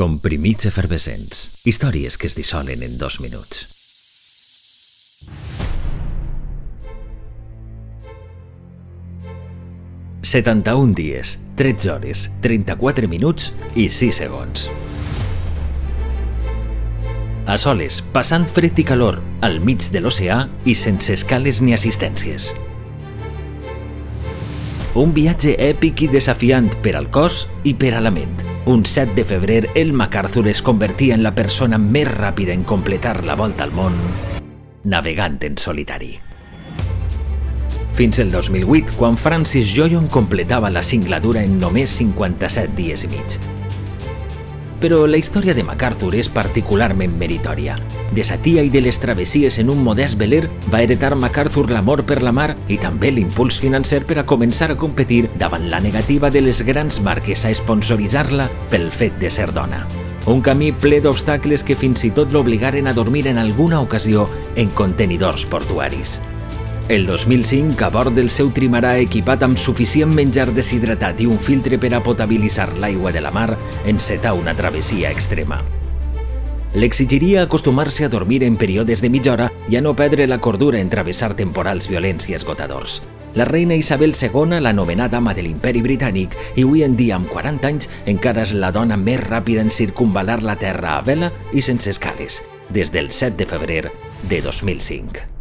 Comprimits efervescents. Històries que es dissolen en dos minuts. «71 dies, 13 hores, 34 minuts i 6 segons». A soles, passant fred i calor, al mig de l'oceà i sense escales ni assistències. Un viatge èpic i desafiant per al cos i per a la ment. Un 7 de febrer, el MacArthur es convertia en la persona més ràpida en completar la volta al món, navegant en solitari. Fins el 2008, quan Francis Joyon completava la singladura en només 57 dies i mig. Però la història de MacArthur és particularment meritòria. De sa tia i de les travessies en un modest veler va heretar MacArthur l'amor per la mar i també l'impuls financer per a començar a competir davant la negativa de les grans marques a esponsoritzar-la pel fet de ser dona. Un camí ple d'obstacles que fins i tot l'obligaren a dormir en alguna ocasió en contenidors portuaris. El 2005, a bord del seu trimarà equipat amb suficient menjar deshidratat i un filtre per a potabilitzar l'aigua de la mar, encetà una travessia extrema. L'exigiria acostumar-se a dormir en períodes de mitja hora i a no perdre la cordura en travessar temporals violents i esgotadors. La reina Isabel II, l'anomenada dama de l'imperi britànic, i avui en dia amb 40 anys encara és la dona més ràpida en circunvalar la Terra a vela i sense escales, des del 7 de febrer de 2005.